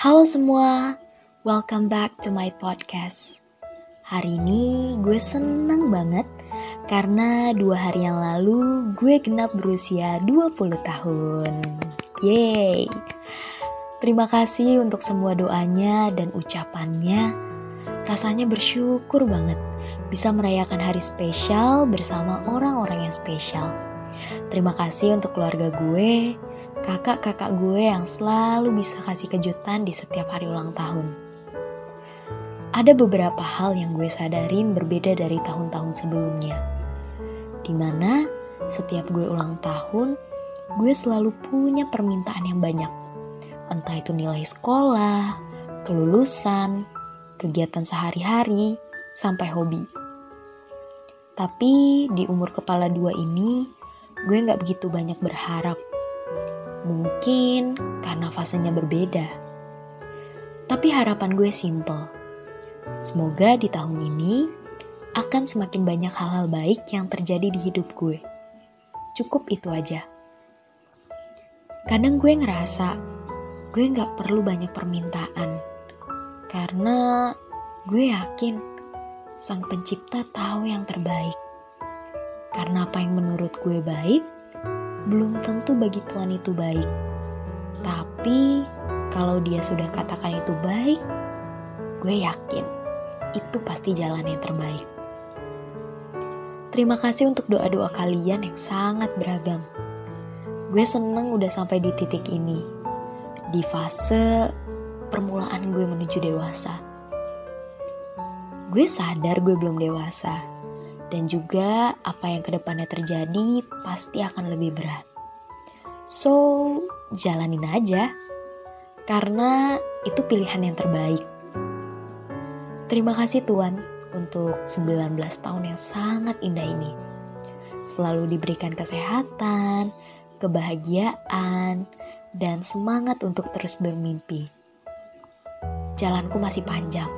Halo semua, welcome back to my podcast. Hari ini gue seneng banget karena dua hari yang lalu gue genap berusia 20 tahun. Yeay! Terima kasih untuk semua doanya dan ucapannya. Rasanya bersyukur banget bisa merayakan hari spesial bersama orang-orang yang spesial. Terima kasih untuk keluarga gue, kakak-kakak gue yang selalu bisa kasih kejutan di setiap hari ulang tahun. Ada beberapa hal yang gue sadarin berbeda dari tahun-tahun sebelumnya. Di mana setiap gue ulang tahun, gue selalu punya permintaan yang banyak. Entah itu nilai sekolah, kelulusan, kegiatan sehari-hari, sampai hobi. Tapi di umur kepala dua ini, gue gak begitu banyak berharap Mungkin karena fasenya berbeda. Tapi harapan gue simple. Semoga di tahun ini akan semakin banyak hal-hal baik yang terjadi di hidup gue. Cukup itu aja. Kadang gue ngerasa gue gak perlu banyak permintaan. Karena gue yakin sang pencipta tahu yang terbaik. Karena apa yang menurut gue baik, belum tentu bagi Tuhan itu baik. Tapi kalau dia sudah katakan itu baik, gue yakin itu pasti jalan yang terbaik. Terima kasih untuk doa-doa kalian yang sangat beragam. Gue seneng udah sampai di titik ini. Di fase permulaan gue menuju dewasa. Gue sadar gue belum dewasa dan juga apa yang ke depannya terjadi pasti akan lebih berat. So, jalanin aja, karena itu pilihan yang terbaik. Terima kasih Tuhan untuk 19 tahun yang sangat indah ini. Selalu diberikan kesehatan, kebahagiaan, dan semangat untuk terus bermimpi. Jalanku masih panjang,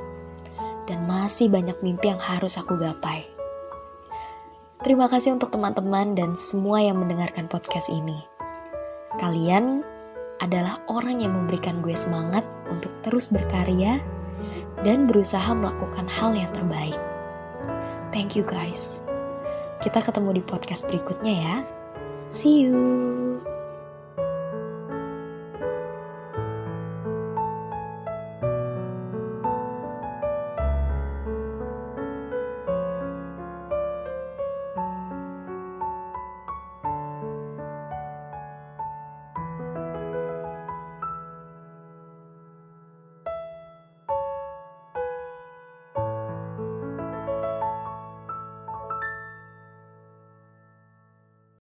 dan masih banyak mimpi yang harus aku gapai. Terima kasih untuk teman-teman dan semua yang mendengarkan podcast ini. Kalian adalah orang yang memberikan gue semangat untuk terus berkarya dan berusaha melakukan hal yang terbaik. Thank you guys. Kita ketemu di podcast berikutnya ya. See you.